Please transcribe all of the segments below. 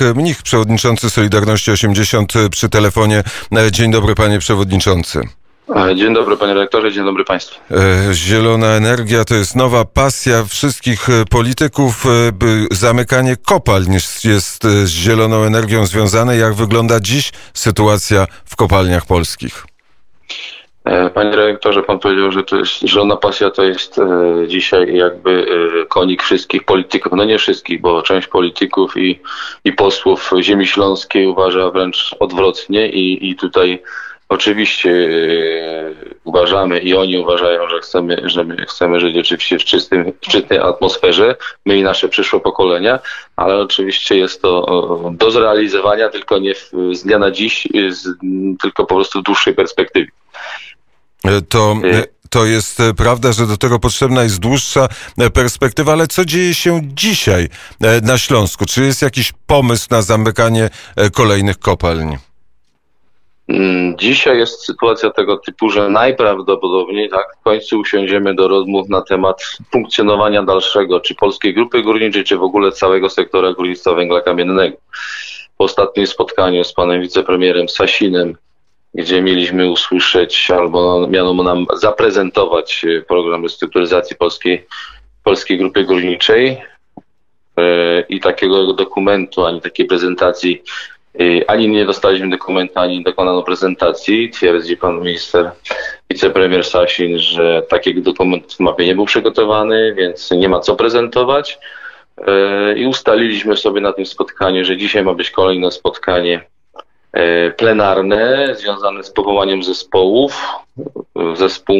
Marek Mnich, przewodniczący Solidarności 80 przy telefonie. Dzień dobry panie przewodniczący. Dzień dobry panie redaktorze, dzień dobry państwu. Zielona energia to jest nowa pasja wszystkich polityków. Zamykanie kopalń jest z zieloną energią związane. Jak wygląda dziś sytuacja w kopalniach polskich? E, panie redaktorze, pan powiedział, że to jest żona pasja to jest e, dzisiaj jakby e, konik wszystkich polityków. No nie wszystkich, bo część polityków i, i posłów ziemi śląskiej uważa wręcz odwrotnie i, i tutaj oczywiście uważamy i oni uważają, że chcemy, że my chcemy żyć oczywiście w, czystym, w czystej atmosferze, my i nasze przyszłe pokolenia, ale oczywiście jest to do zrealizowania, tylko nie z dnia na dziś, z, tylko po prostu w dłuższej perspektywie. E, to, e, to jest e, prawda, że do tego potrzebna jest dłuższa perspektywa, ale co dzieje się dzisiaj na Śląsku? Czy jest jakiś pomysł na zamykanie kolejnych kopalń? Mm, dzisiaj jest sytuacja tego typu, że najprawdopodobniej tak, w końcu usiądziemy do rozmów na temat funkcjonowania dalszego, czy Polskiej Grupy Górniczej, czy w ogóle całego sektora górnictwa węgla kamiennego. Po ostatnim spotkaniu z panem wicepremierem Sasinem gdzie mieliśmy usłyszeć albo miano nam zaprezentować e, program restrukturyzacji polskiej, polskiej grupy górniczej e, i takiego dokumentu, ani takiej prezentacji, e, ani nie dostaliśmy dokumentu, ani dokonano prezentacji. Twierdzi pan minister, wicepremier Sasin, że taki dokument w mapie nie był przygotowany, więc nie ma co prezentować. I ustaliliśmy sobie na tym spotkaniu, że dzisiaj ma być kolejne spotkanie plenarne związane z powołaniem zespołów. Zespół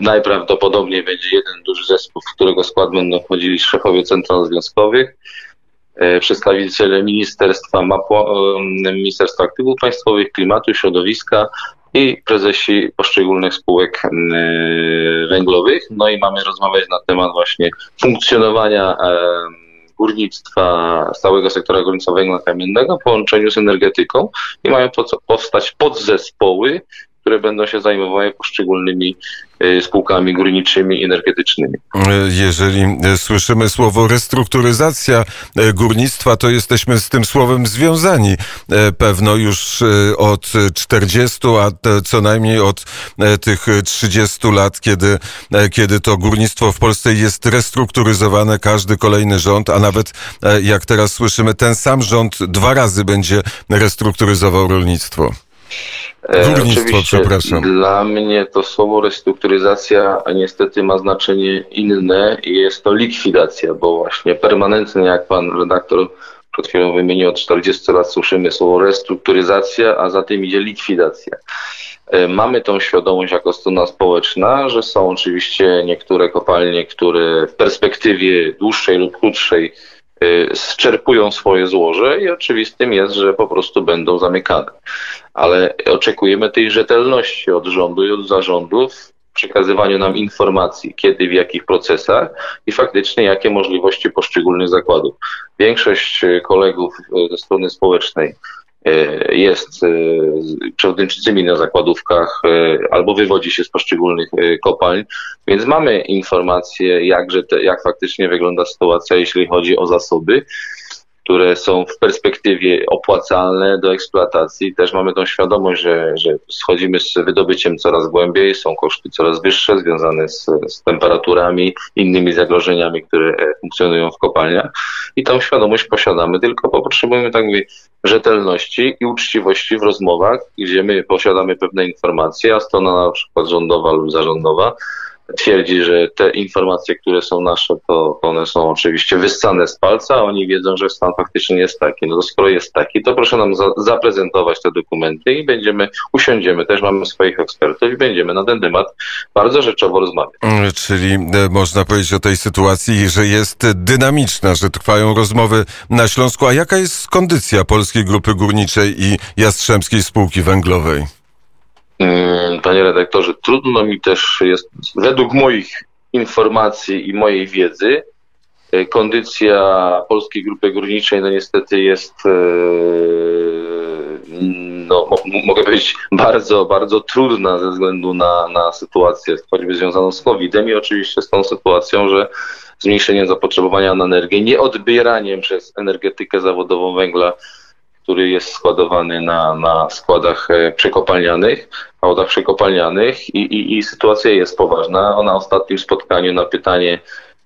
najprawdopodobniej będzie jeden duży zespół, w którego skład będą wchodzili szefowie central związkowych, e, przedstawiciele Ministerstwa, e, Ministerstwa Aktywów Państwowych, Klimatu i Środowiska i prezesi poszczególnych spółek węglowych. No i mamy rozmawiać na temat właśnie funkcjonowania górnictwa, całego sektora górnictwa węgla kamiennego w połączeniu z energetyką i mają powstać podzespoły, które będą się zajmowały poszczególnymi y, spółkami górniczymi energetycznymi. Jeżeli słyszymy słowo restrukturyzacja e, górnictwa, to jesteśmy z tym słowem związani pewno już od 40, a co najmniej od tych 30 lat, kiedy, kiedy to górnictwo w Polsce jest restrukturyzowane, każdy kolejny rząd, a nawet jak teraz słyszymy, ten sam rząd dwa razy będzie restrukturyzował rolnictwo. E, Górnictwo, przepraszam. Dla mnie to słowo restrukturyzacja niestety ma znaczenie inne i jest to likwidacja, bo właśnie permanentnie, jak pan redaktor przed chwilą wymienił, od 40 lat słyszymy słowo restrukturyzacja, a za tym idzie likwidacja. E, mamy tą świadomość jako strona społeczna, że są oczywiście niektóre kopalnie, które w perspektywie dłuższej lub krótszej e, zczerpują swoje złoże i oczywistym jest, że po prostu będą zamykane ale oczekujemy tej rzetelności od rządu i od zarządów w przekazywaniu nam informacji, kiedy, w jakich procesach i faktycznie jakie możliwości poszczególnych zakładów. Większość e, kolegów e, ze strony społecznej e, jest przewodniczącymi na zakładówkach albo wywodzi się z poszczególnych kopalń, więc mamy informacje, jak, te, jak faktycznie wygląda sytuacja, jeśli chodzi o zasoby które są w perspektywie opłacalne do eksploatacji. Też mamy tą świadomość, że, że schodzimy z wydobyciem coraz głębiej, są koszty coraz wyższe związane z, z temperaturami, innymi zagrożeniami, które e, funkcjonują w kopalniach. I tą świadomość posiadamy, tylko potrzebujemy tak mówię, rzetelności i uczciwości w rozmowach, gdzie my posiadamy pewne informacje, a strona na przykład rządowa lub zarządowa twierdzi, że te informacje, które są nasze, to one są oczywiście wyssane z palca, a oni wiedzą, że stan faktycznie jest taki. No to skoro jest taki, to proszę nam za zaprezentować te dokumenty i będziemy, usiądziemy, też mamy swoich ekspertów i będziemy na ten temat bardzo rzeczowo rozmawiać. Mm, czyli e, można powiedzieć o tej sytuacji, że jest dynamiczna, że trwają rozmowy na Śląsku. A jaka jest kondycja Polskiej Grupy Górniczej i Jastrzębskiej Spółki Węglowej? Panie redaktorze, trudno mi też jest, według moich informacji i mojej wiedzy, e, kondycja Polskiej Grupy Górniczej no niestety jest, e, no, mogę powiedzieć, bardzo, bardzo trudna ze względu na, na sytuację choćby związaną z COVID-em i oczywiście z tą sytuacją, że zmniejszeniem zapotrzebowania na energię, nieodbieraniem przez energetykę zawodową węgla który jest składowany na, na składach e, przekopalnianych, hałdach przekopalnianych i, i, i sytuacja jest poważna. Na ostatnim spotkaniu na pytanie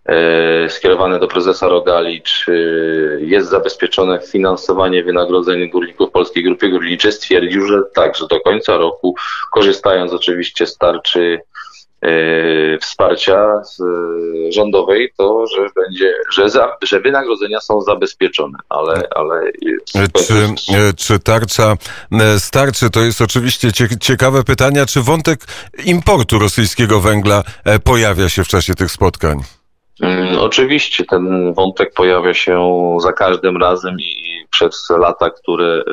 e, skierowane do prezesa Rogali, czy jest zabezpieczone finansowanie wynagrodzeń górników Polskiej Grupy Górniczej, stwierdził, że tak, że do końca roku, korzystając oczywiście z tarczy wsparcia z, e, rządowej, to że będzie, że, za, że wynagrodzenia są zabezpieczone, ale, ale czy, e, czy tarcza starczy? To jest oczywiście ciekawe pytanie, czy wątek importu rosyjskiego węgla pojawia się w czasie tych spotkań? Hmm, oczywiście ten wątek pojawia się za każdym razem i przez lata, które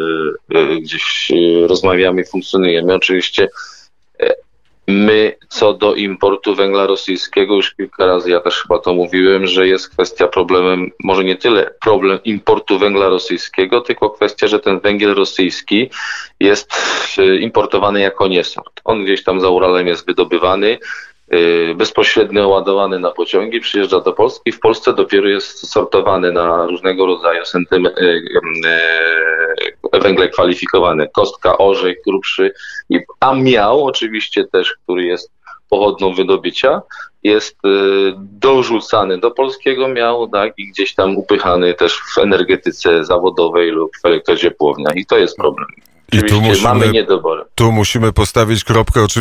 gdzieś rozmawiamy i funkcjonujemy. Oczywiście My co do importu węgla rosyjskiego, już kilka razy ja też chyba to mówiłem, że jest kwestia problemem, może nie tyle problem importu węgla rosyjskiego, tylko kwestia, że ten węgiel rosyjski jest e, importowany jako niesort. On gdzieś tam za Uralem jest wydobywany, Y, bezpośrednio ładowany na pociągi, przyjeżdża do Polski. W Polsce dopiero jest sortowany na różnego rodzaju sentyme, y, węgle kwalifikowane. Kostka, orzech, grubszy, a miał oczywiście też, który jest pochodną wydobycia, jest dorzucany do polskiego miał, tak, i gdzieś tam upychany też w energetyce zawodowej lub w elektrociepłowniach. I to jest problem. I tu musimy, mamy niedobory. Tu musimy postawić kropkę. Oczywiście